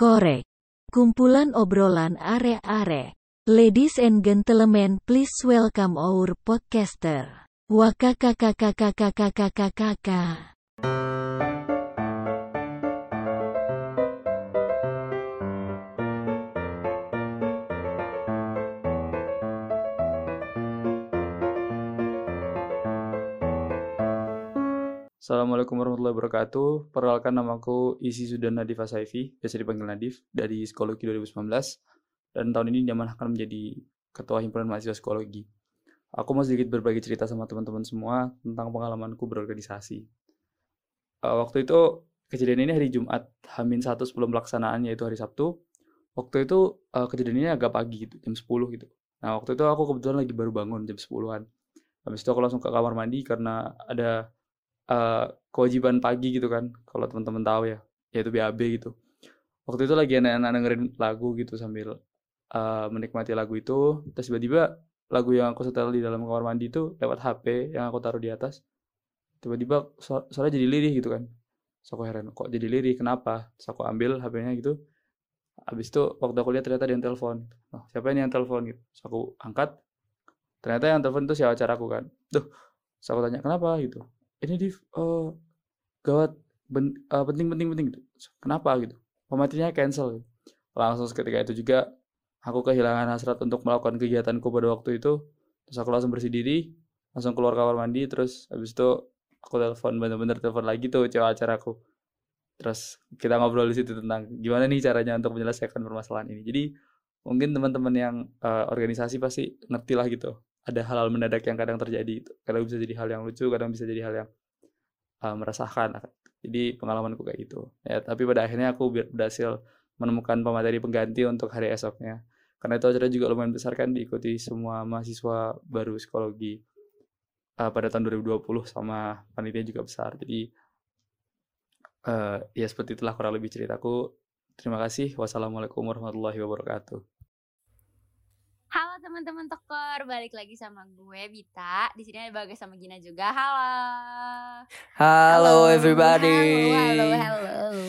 Korek. Kumpulan obrolan are-are. Ladies and gentlemen, please welcome our podcaster. Wakakakakakakakakakakaka. Assalamualaikum warahmatullahi wabarakatuh. Perkenalkan namaku Isi Sudan Nadif Asaifi, biasa dipanggil Nadif, dari Psikologi 2019. Dan tahun ini diamanahkan menjadi Ketua Himpunan Mahasiswa Psikologi. Aku mau sedikit berbagi cerita sama teman-teman semua tentang pengalamanku berorganisasi. Uh, waktu itu, kejadian ini hari Jumat, Hamin satu sebelum pelaksanaan, yaitu hari Sabtu. Waktu itu, uh, kejadian ini agak pagi gitu, jam 10 gitu. Nah, waktu itu aku kebetulan lagi baru bangun, jam 10-an. Habis itu aku langsung ke kamar mandi karena ada uh, kewajiban pagi gitu kan kalau teman-teman tahu ya yaitu BAB gitu. Waktu itu lagi anak-anak dengerin lagu gitu sambil uh, menikmati lagu itu terus tiba-tiba lagu yang aku setel di dalam kamar mandi itu lewat HP yang aku taruh di atas. Tiba-tiba suara jadi lirih gitu kan. Terus aku heran kok jadi lirih? Kenapa? Terus aku ambil HP-nya gitu. Habis itu waktu aku lihat ternyata dia yang telepon. Oh, siapa ini yang telepon? Gitu. Terus aku angkat. Ternyata yang telepon itu si aku kan. Tuh terus aku tanya kenapa? Gitu ini di uh, gawat ben, uh, penting penting penting gitu. Kenapa gitu? Pematinya cancel gitu. langsung ketika itu juga aku kehilangan hasrat untuk melakukan kegiatanku pada waktu itu. Terus aku langsung bersih diri langsung keluar kamar mandi terus habis itu aku telepon bener-bener telepon lagi tuh cewek acaraku. Terus kita ngobrol di situ tentang gimana nih caranya untuk menyelesaikan permasalahan ini. Jadi mungkin teman-teman yang uh, organisasi pasti ngerti lah gitu ada hal-hal mendadak yang kadang terjadi itu kadang bisa jadi hal yang lucu kadang bisa jadi hal yang uh, meresahkan. Jadi pengalamanku kayak gitu. Ya tapi pada akhirnya aku berhasil menemukan pemateri pengganti untuk hari esoknya. Karena itu acara juga lumayan besar kan diikuti semua mahasiswa baru psikologi uh, pada tahun 2020 sama panitia juga besar. Jadi uh, ya seperti itulah kurang lebih ceritaku. Terima kasih. Wassalamualaikum warahmatullahi wabarakatuh Halo teman-teman Tokor, balik lagi sama gue Bita. Di sini ada Bagas sama Gina juga. Halo. Halo, everybody. Halo, halo, halo.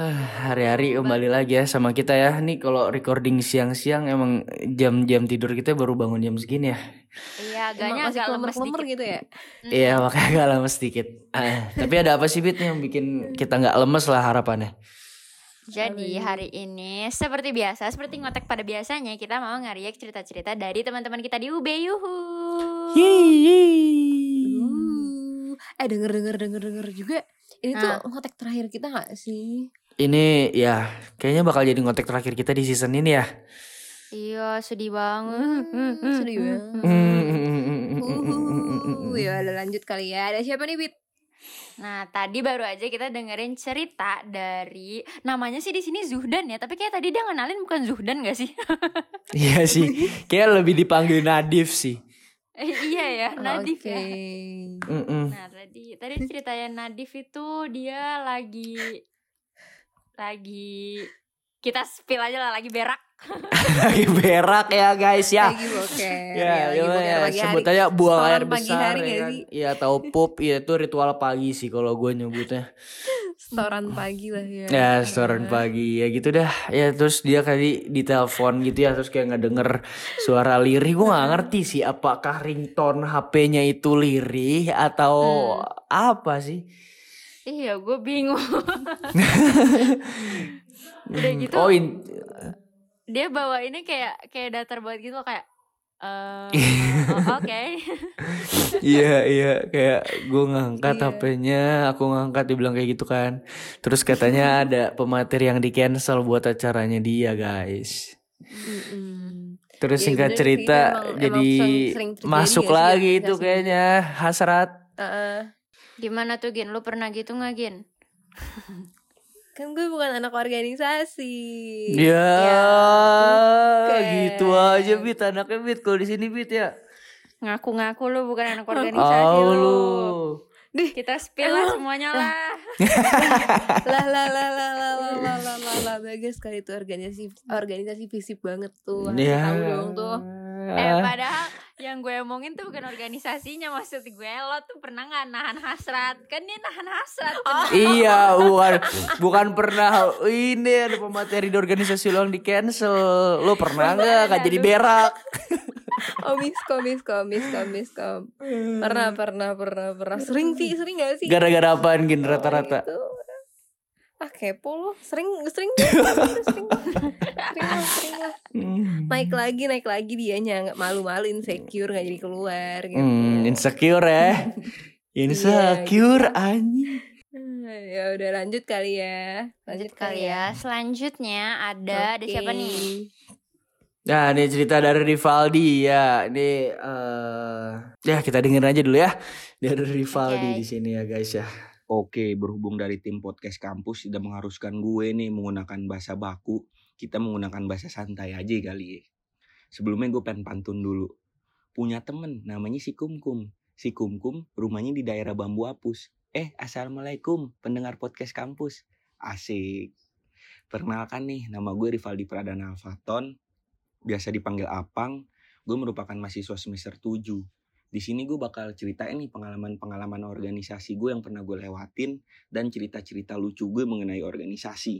Hari-hari kembali lagi ya sama kita ya. Nih kalau recording siang-siang emang jam-jam tidur kita baru bangun jam segini ya. Iya, agaknya agak lemes dikit gitu ya. Iya, makanya agak lemes dikit. Ah, tapi ada apa sih Bit yang bikin kita nggak lemes lah harapannya? Jadi hari ini seperti biasa, seperti ngotek pada biasanya kita mau ngariak cerita-cerita dari teman-teman kita di UB Yuhu. Uh, eh denger denger denger denger juga. Ini tuh Ah. ngotek terakhir kita gak sih? Ini ya kayaknya bakal jadi ngotek terakhir kita di season ini ya. Iya, sedih banget. Hmm, sedih banget. Hmm. Uh, ya udah lanjut kali ya. Ada siapa nih Bit? Nah, tadi baru aja kita dengerin cerita dari namanya sih di sini Zuhdan ya, tapi kayak tadi dia ngenalin bukan Zuhdan gak sih? Iya sih, kayak lebih dipanggil Nadif sih. Eh, iya ya, Nadif Oke. ya. Mm-mm. Nah, tadi tadi ceritanya Nadif itu dia lagi lagi kita spill aja lah lagi berak. Lagi berak ya guys ya. Lagi boker. Ya, lagi boker ya, pagi hari. sebut aja buang air besar hari ya? Iya, atau pup ya itu ritual pagi sih kalau gue nyebutnya. Setoran pagi lah ya. Ya, setoran pagi ya gitu dah. Ya terus dia kali ditelepon gitu ya terus kayak nggak denger suara lirih. Gue nggak ngerti sih apakah ringtone HP-nya itu lirih atau apa sih? Iya, gue bingung. Udah gitu Oh, in- dia bawa ini kayak kayak datar banget gitu loh, kayak oh, oke. Iya iya kayak gue ngangkat Iya. HP-nya, aku ngangkat dibilang kayak gitu kan. Terus katanya ada pemateri yang di cancel buat acaranya dia guys. Mm-mm. Terus Ya, singkat bener cerita itu emang- jadi emang masuk lagi itu organisasi? kayaknya hasrat. Heeh. Gimana tuh Gin? Lu pernah gitu nggak Gin? kan gue bukan anak organisasi. Ya, bukan. gitu aja bit anaknya bit kalau di sini bit ya. Ngaku-ngaku lu bukan anak organisasi Oh lu. lu. Dih, Kita spill lah semuanya lah. lah lah lah lah lah lah lah lah lah lah bagus kali itu organisasi organisasi fisik banget tuh Ya. tahu dong tuh Eh padahal yang gue omongin tuh bukan organisasinya maksud gue lo tuh pernah nggak nahan hasrat kan dia nahan hasrat bener. iya, bukan bukan pernah ini ada pemateri di organisasi lo yang di cancel. Lo pernah nggak gak jadi berak? Oh miskom miskom miskom miskom. Pernah pernah pernah pernah. Sering sih sering gak sih? Gara-gara apaan gin Oh, rata-rata? gitu. Ah kepo lo sering sering sering sering lah sering lah Hmm. naik lagi naik lagi dianya nggak malu-malu insecure nggak jadi keluar gitu. Hmm, insecure ya. Insecure anjing. Hmm, ya udah lanjut kali ya lanjut kali ya selanjutnya ada ada siapa nih Nah, ini cerita dari Rivaldi ya. Ini eh ya kita dengerin aja dulu ya. Dari Rivaldi Oke. di sini ya guys ya. Oke, berhubung dari tim podcast kampus sudah mengharuskan gue nih menggunakan bahasa baku, kita menggunakan bahasa santai aja kali ya. Sebelumnya gue pengen pantun dulu. Punya temen namanya si Kumkum. Si Kumkum rumahnya di daerah Bambu Apus. Eh, Assalamualaikum pendengar podcast kampus. Asik. Perkenalkan nih, nama gue Rivaldi Pradana Alfaton. Biasa dipanggil Apang. Gue merupakan mahasiswa semester 7. Di sini gue bakal ceritain nih pengalaman-pengalaman organisasi gue yang pernah gue lewatin dan cerita-cerita lucu gue mengenai organisasi.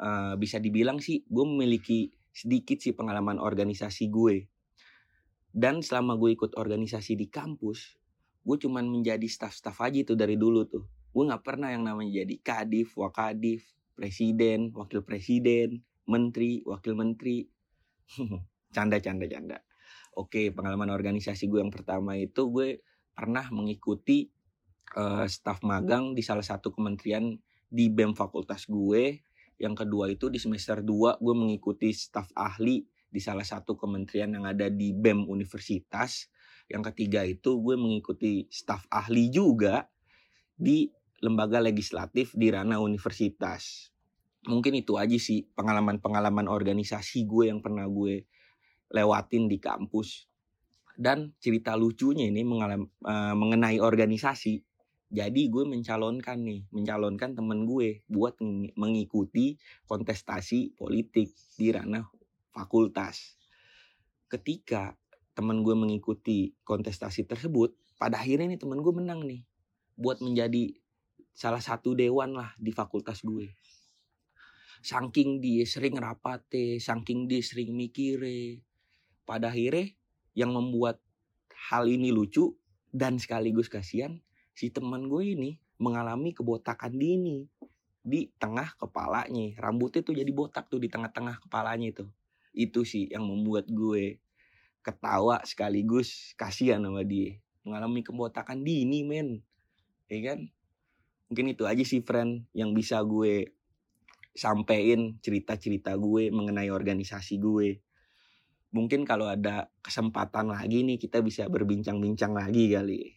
Eh, bisa dibilang sih gue memiliki sedikit sih pengalaman organisasi gue. Dan selama gue ikut organisasi di kampus, gue cuman menjadi staff-staff aja tuh dari dulu tuh. Gue nggak pernah yang namanya jadi kadif, wakadif, presiden, wakil presiden, menteri, wakil menteri. canda, canda, canda. Oke, pengalaman organisasi gue yang pertama itu gue pernah mengikuti eh, staf magang di salah satu kementerian di BEM fakultas gue. Yang kedua itu di semester 2 gue mengikuti staf ahli di salah satu kementerian yang ada di BEM universitas. Yang ketiga itu gue mengikuti staf ahli juga di lembaga legislatif di ranah universitas. Mungkin itu aja sih pengalaman-pengalaman organisasi gue yang pernah gue lewatin di kampus. Dan cerita lucunya ini mengalam, eh, mengenai organisasi. Jadi gue mencalonkan nih, mencalonkan temen gue buat meng- mengikuti kontestasi politik di ranah fakultas. Ketika temen gue mengikuti kontestasi tersebut, pada akhirnya nih temen gue menang nih. Buat menjadi salah satu dewan lah di fakultas gue. Saking dia sering rapate, saking dia sering mikire. Pada akhirnya yang membuat hal ini lucu dan sekaligus kasihan si teman gue ini mengalami kebotakan dini di tengah kepalanya. Rambutnya tuh jadi botak tuh di tengah-tengah kepalanya itu. Itu sih yang membuat gue ketawa sekaligus kasihan sama dia. Mengalami kebotakan dini men. Ya kan? Mungkin itu aja sih friend yang bisa gue sampein cerita-cerita gue mengenai organisasi gue. Mungkin kalau ada kesempatan lagi nih kita bisa berbincang-bincang lagi kali.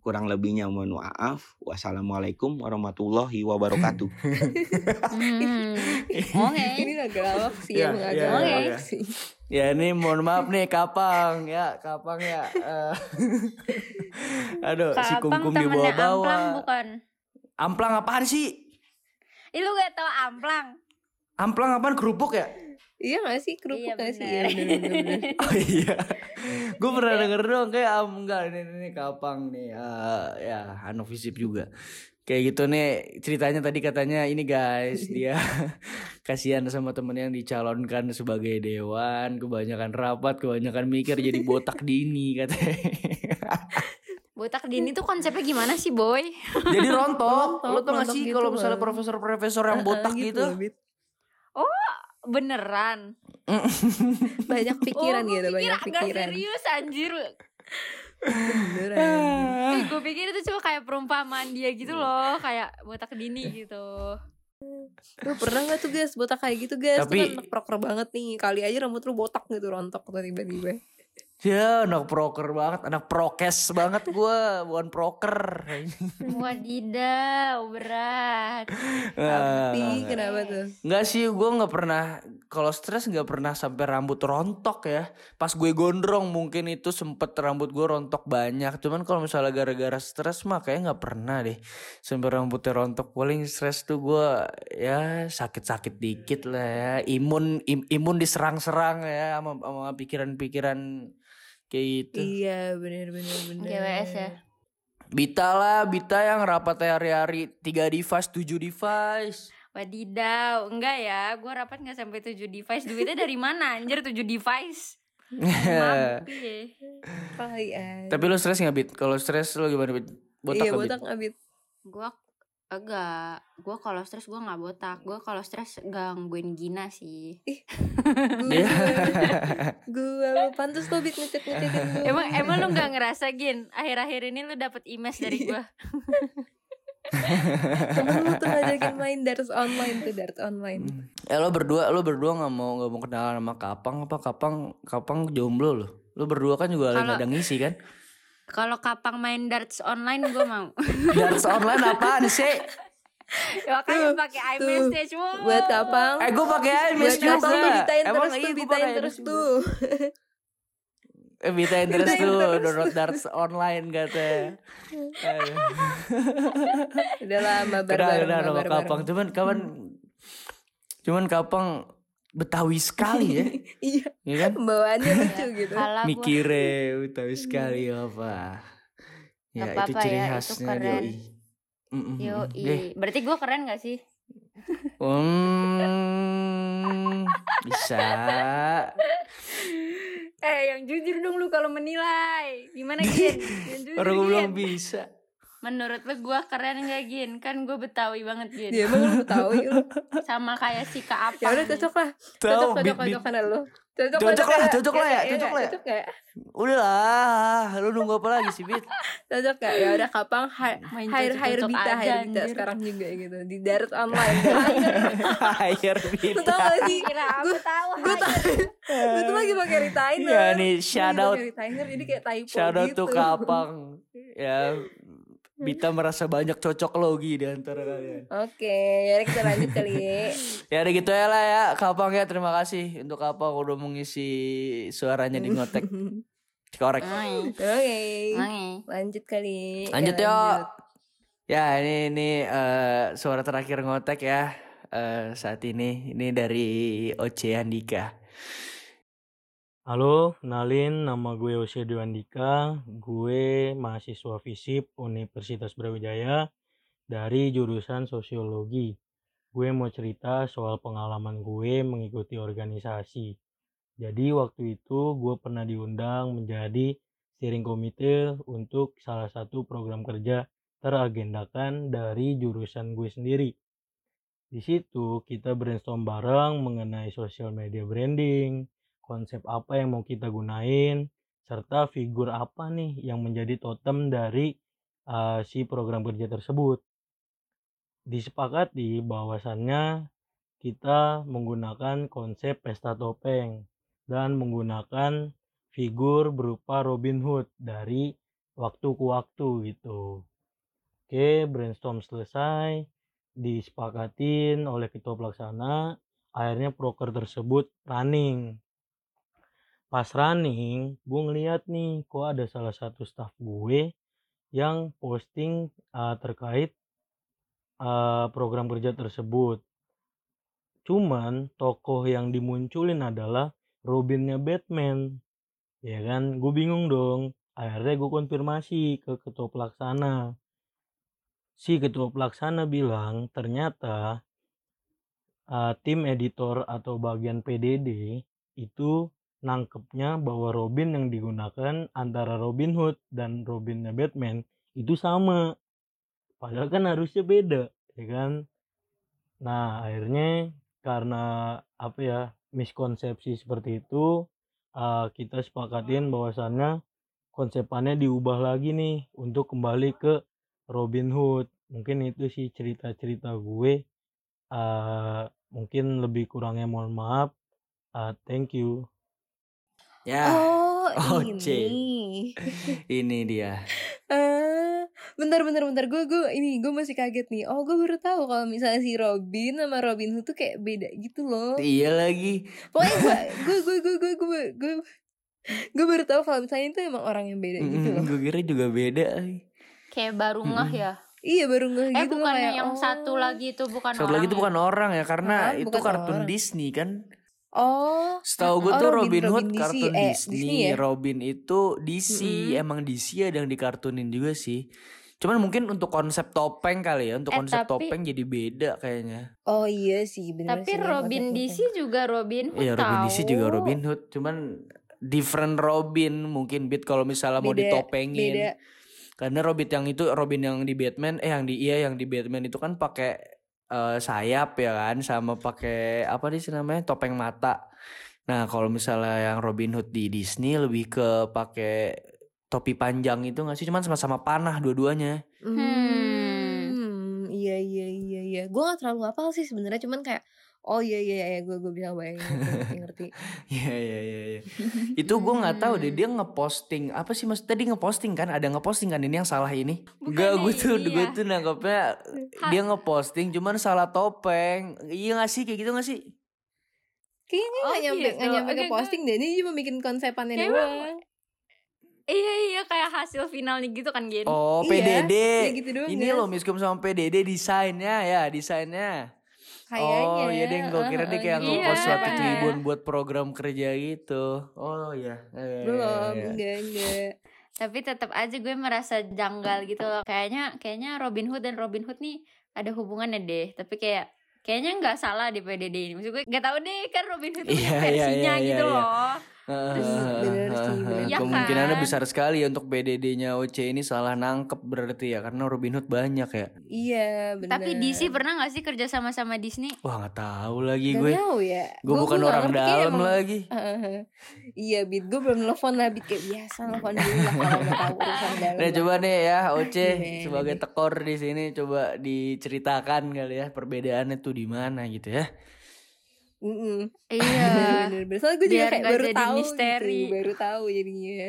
Kurang lebihnya mohon maaf. Wassalamualaikum warahmatullahi wabarakatuh. Hmm, oke Ini agak lawak sih iya, agak iya, lawak iya. sih. Ya ini mohon maaf nih Kapang ya, Kapang ya. Eh, Aduh, si Kapang kumkum temennya dibawa-bawa. amplang bukan Amplang apaan sih? Ih lu gak tau amplang Amplang apaan kerupuk ya? Iya gak sih kerupuk Iya gak sih? Iya bener bener bener. Oh iya. Gue pernah denger dong kayak am enggak ini ini Kapang nih. eh, ya, visip juga. Kayak gitu nih ceritanya tadi katanya ini guys dia kasihan sama temen yang dicalonkan sebagai dewan kebanyakan rapat kebanyakan mikir jadi botak dini katanya Botak dini tuh konsepnya gimana sih boy? jadi rontok Rontok, lo tau gak sih gitu kalau misalnya profesor-profesor yang botak gitu, loh, Bit. Beneran Banyak pikiran oh, gitu, pikir banyak agak pikiran. serius anjir Beneran. Eh, gue pikir itu cuma kayak perumpamaan dia gitu loh Kayak botak dini gitu Lu pernah gak tuh guys botak kayak gitu guys? Tapi... Tuh kan anak proker banget nih. Kali aja rambut lu botak gitu rontok tuh tiba-tiba. Ya anak proker banget anak prokes banget gue bukan proker Wadidaw berat Tapi kenapa tuh? Enggak sih, gue nggak pernah kalau stres nggak pernah sampai rambut rontok ya. Pas gue gondrong mungkin itu sempet rambut gue rontok banyak. Cuman kalau misalnya gara-gara stres mah kayak nggak pernah deh sampai rambutnya rontok. Paling stres tuh gue ya sakit-sakit dikit lah ya. Imun im- imun diserang-serang ya sama, sama pikiran-pikiran kayak gitu. Iya bener bener bener. GWS ya. Bita lah, Bita yang rapat hari-hari tiga device, tujuh device. Wadidaw, enggak ya, gue rapat nggak sampai 7 device. Duitnya dari mana anjir 7 device? Ya. Aja. Tapi lu stres gak Bit? Kalau stres lu gimana Bit? Botak iya gak, Bit? botak abit. Gue enggak, gue kalau stres gue nggak botak. Gue kalau stres gangguin Gina sih. Gue Iya. gue lu pantas tuh bit ngecek ngecekin gue. Emang emang lu nggak ngerasa Gin? Akhir-akhir ini lu dapet image dari gue. Temen lu tuh ngajakin main darts online tuh darts online. Eh lo berdua, lo berdua nggak mau nggak mau kenalan sama Kapang apa Kapang Kapang jomblo lo. Lo berdua kan juga lagi ada ngisi kan? Kalau kapang main darts online gue mau. Darts online apaan sih? ya makanya pakai iMessage wow. Buat kapang. Eh gue pakai iMessage juga. bitain Emang terus tuh gua bitain terus tuh. Eh bitain terus tuh download darts online katanya. Udah lah mabar Kenal bareng kenal sama mabar Kapang. Cuman kapan? Cuman Kapang Betawi sekali ya, Iya, ya kan? pembawaannya lucu gitu. Mikirnya Betawi sekali apa? Ya Gak itu apa-apa ciri ya, itu khasnya keren. Doi. Yoi. Berarti gue keren gak sih? Hmm, bisa. Eh yang jujur dong lu kalau menilai Gimana? Yang jujur Orang gue Gin. bilang bisa. Menurut lu gue keren gak Gin? Kan gue betawi banget Gin Ya emang lu lu. Sama kayak si Kak Apang Ya udah cocok lah. Cocok cocok cocok karena lu. Cocok, Cocok lah, cocok lah ya, Iya cocok lah ya. Cocok nggak? Udah lah, lu nunggu apa lagi sih, Bit? Cocok gak? Ya udah kapang hire cocok-cocok Bita hire Bita sekarang juga gitu di Darat online. Lu Bita. tau gak sih? Aku tahu Gue tau Gue tuh lagi pakai retainer. Iya nih, lagi out. retainer jadi kayak typo Shout out gitu. tuh Kapang. Ya, Bita merasa banyak cocok logi di antara kalian. Oke, ya kita lanjut kali ya. Ya udah gitu ya lah ya Kapang ya terima kasih. Untuk Kapang udah mengisi suaranya di ngotek. Korek Oke Oke. Oke. Lanjut kali. Lanjut Ya, yuk. Ya ini ini eh, suara terakhir ngotek ya eh, saat ini. Ini dari Oce Andika Halo, kenalin nama gue Oce Dewandika. Gue mahasiswa FISIP Universitas Brawijaya dari jurusan Sosiologi. Gue mau cerita soal pengalaman gue mengikuti organisasi. Jadi waktu itu gue pernah diundang menjadi steering komite untuk salah satu program kerja teragendakan dari jurusan gue sendiri. Di situ kita brainstorm bareng mengenai social media branding, konsep apa yang mau kita gunain, serta figur apa nih yang menjadi totem dari uh, si program kerja tersebut. Disepakati bahwasannya kita menggunakan konsep pesta topeng dan menggunakan figur berupa Robin Hood dari waktu ke waktu gitu. Oke, brainstorm selesai, disepakatin oleh ketua pelaksana, akhirnya proker tersebut running pas running gue ngeliat nih kok ada salah satu staff gue yang posting uh, terkait uh, program kerja tersebut. Cuman tokoh yang dimunculin adalah Robinnya Batman. Ya kan? Gue bingung dong. Akhirnya gue konfirmasi ke ketua pelaksana. Si ketua pelaksana bilang ternyata uh, tim editor atau bagian PDD itu nangkepnya bahwa Robin yang digunakan antara Robin Hood dan Robinnya Batman itu sama. Padahal kan harusnya beda, ya kan? Nah, akhirnya karena apa ya, miskonsepsi seperti itu, uh, kita sepakatin bahwasannya konsepannya diubah lagi nih untuk kembali ke Robin Hood. Mungkin itu sih cerita-cerita gue. Uh, mungkin lebih kurangnya mohon maaf. Uh, thank you. Ya. Oh, oh ini. C. ini dia. Uh, bentar bentar bentar gue gue ini gue masih kaget nih. Oh, gue baru tahu kalau misalnya si Robin sama Robin Hood tuh kayak beda gitu loh. Iya lagi. Pokoknya gue gue gue gue gue gue gue baru tahu kalau misalnya itu emang orang yang beda gitu loh. Gue kira juga beda. Kayak baru ngah mm. ya. Iya baru ngeh eh, gitu bukan kayak, yang oh. satu lagi itu bukan satu orang. Satu lagi itu bukan ya? orang ya karena nah, itu kartun orang. Disney kan. Oh, Setahu gue Oh, tuh Robin- Robin, Hood Robin DC, kartun eh, Disney, Disney ya? Robin itu DC, Mm-mm. emang DC ada yang dikartunin juga sih. Cuman mungkin untuk konsep topeng kali ya, untuk Eh, konsep tapi- topeng jadi beda kayaknya. oh iya sih bener Tapi sih, Robin. DC juga Robin Hood Iya Robin DC juga. Robin Hood, cuman different Robin mungkin bit kalau misalnya mau Beda, ditopengin. beda. Karena Robin yang itu Robin yang di Batman eh yang di iya yang di Batman itu kan pakai eh, sayap ya kan sama pakai apa sih namanya topeng mata. Nah, kalau misalnya yang Robin Hood di Disney lebih ke pakai topi panjang itu nggak sih? Cuman sama-sama panah dua-duanya. Hmm, iya iya iya iya. Gue gak terlalu hafal sih sebenarnya, cuman kayak oh iya iya iya gue gue bisa bayangin ngerti ngerti. Iya iya iya iya. Itu gue nggak tahu deh dia ngeposting apa sih mas tadi ngeposting kan? Ada ngeposting kan ini yang salah ini? Enggak gue Bukannya tuh iya. gue tuh nangkepnya dia ngeposting cuman salah topeng. Iya gak sih kayak gitu gak sih? Kayaknya Oh, gak nyampe gitu. gak nyampe ke Oke, gue- posting deh. Ini cuma bikin konsepannya doang. Iya iya kayak hasil finalnya gitu kan Gen. Oh Iya, PDD. ya gitu doang, ini guys. loh miskom sama PDD desainnya ya desainnya. Kayaknya. Oh iya deh gue kira dia kayak Heeh, ngepost Iya. suatu tribun buat program kerja gitu. Oh iya. Iya, iya, Belum, iya. enggak enggak. Tapi tetap aja gue merasa janggal gitu loh. Kayaknya kayaknya Robin Hood dan Robin Hood nih ada hubungannya deh. Tapi kayak kayaknya nggak salah di PDD ini. Maksud gue nggak tahu deh kan Robin Hood itu Iya, iya, versinya iya, gitu iya. loh. Terus heeh, bener sih, bener. Iya Kemungkinannya kan? besar sekali ya untuk BDD-nya OC ini salah nangkep berarti ya karena Robin Hood banyak ya. Iya, benar. Tapi DC pernah nggak sih kerja sama sama Disney? Wah nggak tahu lagi Gak gue. tahu ya. Gue bukan orang dalam emang- lagi. Heeh. Iya, Bit. Gue belum nelfon lah, Bit. Kayak biasa nelfon dulu lah kalau mau tahu urusan dalam. Nah coba nih ya Oce Gimana sebagai nih? tekor di sini coba diceritakan kali ya perbedaannya tuh di mana gitu ya. Mm-mm. Iya. Bener, bener. Soalnya gue juga Biar kayak baru jadi tahu misteri. gitu. Baru tahu jadinya.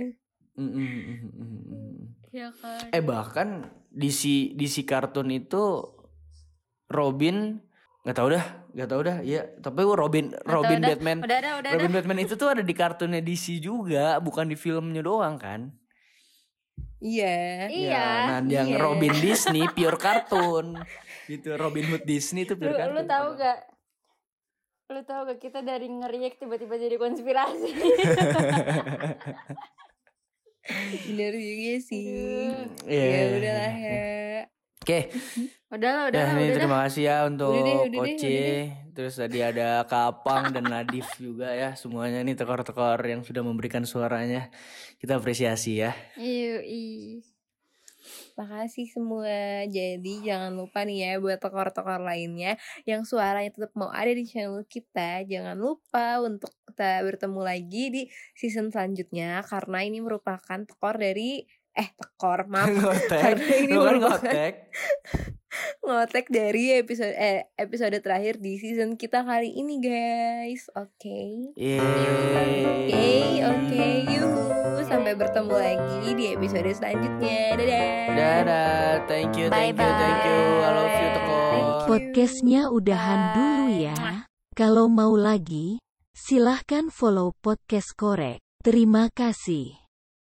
Mm, mm, mm, mm, mm. Iya kan. Eh bahkan DC DC kartun itu Robin nggak tahu dah nggak tahu dah iya tapi Robin Nggak Robin tahu dah. Batman Udah ada udah Robin ada. Batman itu tuh ada di kartunnya DC juga bukan di filmnya doang kan Iya. Iya. Ya, nah yang iya. Robin Disney pure kartun gitu Robin Hood Disney itu Lu, pure kartun lu tahu gak? Lu tahu gak kita dari ngeriak tiba-tiba jadi konspirasi. Bener juga sih. Iya. Ya udahlah ya. Oke, Udah lah, udah ya lah, ini udah dah. terima kasih ya untuk Udah deh, udah deh, Oce. udah deh. Terus tadi ada Kapang dan Nadif juga ya. Semuanya nih tekor-tekor yang sudah memberikan suaranya. Kita apresiasi ya. Yui. Makasih semua. Jadi jangan lupa nih ya buat tokor-tokor lainnya yang suaranya tetap mau ada di channel kita. Jangan lupa untuk kita bertemu lagi di season selanjutnya karena ini merupakan tekor dari eh tekor maaf Ngotek. Karena ini kan merupakan- ngotek. dari episode eh episode terakhir di season kita kali ini guys. Oke. Yeay. Oke, oke, yuhu. Sampai bertemu lagi di episode selanjutnya. Dadah. Dadah, thank you, thank you, thank you. I love you you. Podcastnya udahan dulu ya. Kalau mau lagi, silahkan follow podcast korek. Terima kasih.